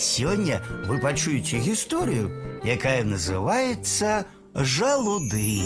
Сёння вы пачуеце гісторыю, якая называецца жалуды.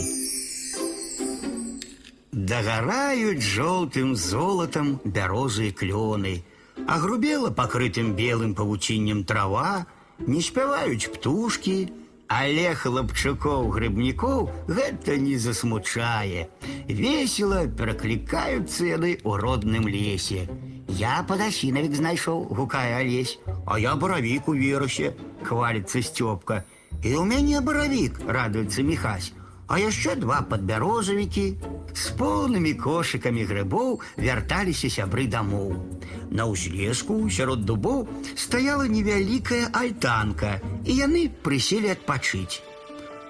Дагорают желтым золотом бярозы и клёны, а грубела покрытым белым павуціннем трава, не спяваюць птушки, але хлапчукоў грыбнікоў гэта не засмучае. Весело пераклікаюцца яны ў родным лесе. Я падасінавік знайшоў, гукае Алесь, а я баравік у верусе, хваліцца Сцёпка. І ў мяне баравік, радуецца Міхась, а яшчэ два падбярозавікі. З поўнымі кошыкамі грыбоў вярталіся сябры дамоў. На ўзлеску сярод дубоў стаяла невялікая альтанка, і яны прыселі адпачыць.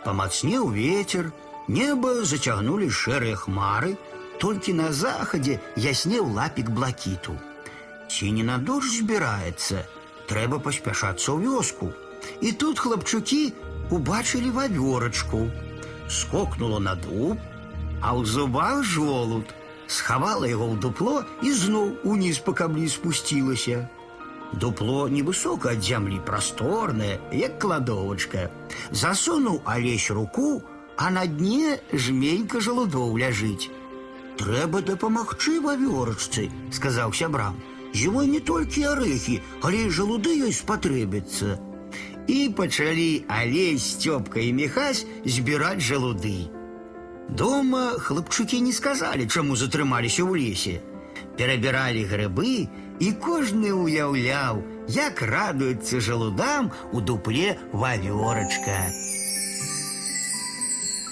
Памацнеў ветер, неба зацягнулі шэрыя хмары, толькі на захадзе яснеў лапік блакіту. Ці не на дождж збіраецца, трэба паспяшацца ў вёску. І тут хлапчукі убачылі вавёрачку. Скокнула на дуб, а ў зубах жолуд. Схавала яго ў дупло і зноў уніз па камлі спусцілася. Дупло невысока ад зямлі прасторнае, як кладовачка. Засунуў алесь руку, а на дне жменька жалудоў ляжыць. Трэба дапамагчы вавёрачцы, сказаў сябрам. Зімой не толькі арэхі, але і жалуды ёй спатрэбяцца. І пачалі алесь, Сцёпка і Міхась збіраць жалуды. Дома хлапчукі не сказалі, чаму затрымаліся ў лесе. Перабіралі грыбы, і кожны ўяўляў, як радуецца жалудам у дупле вавёрачка.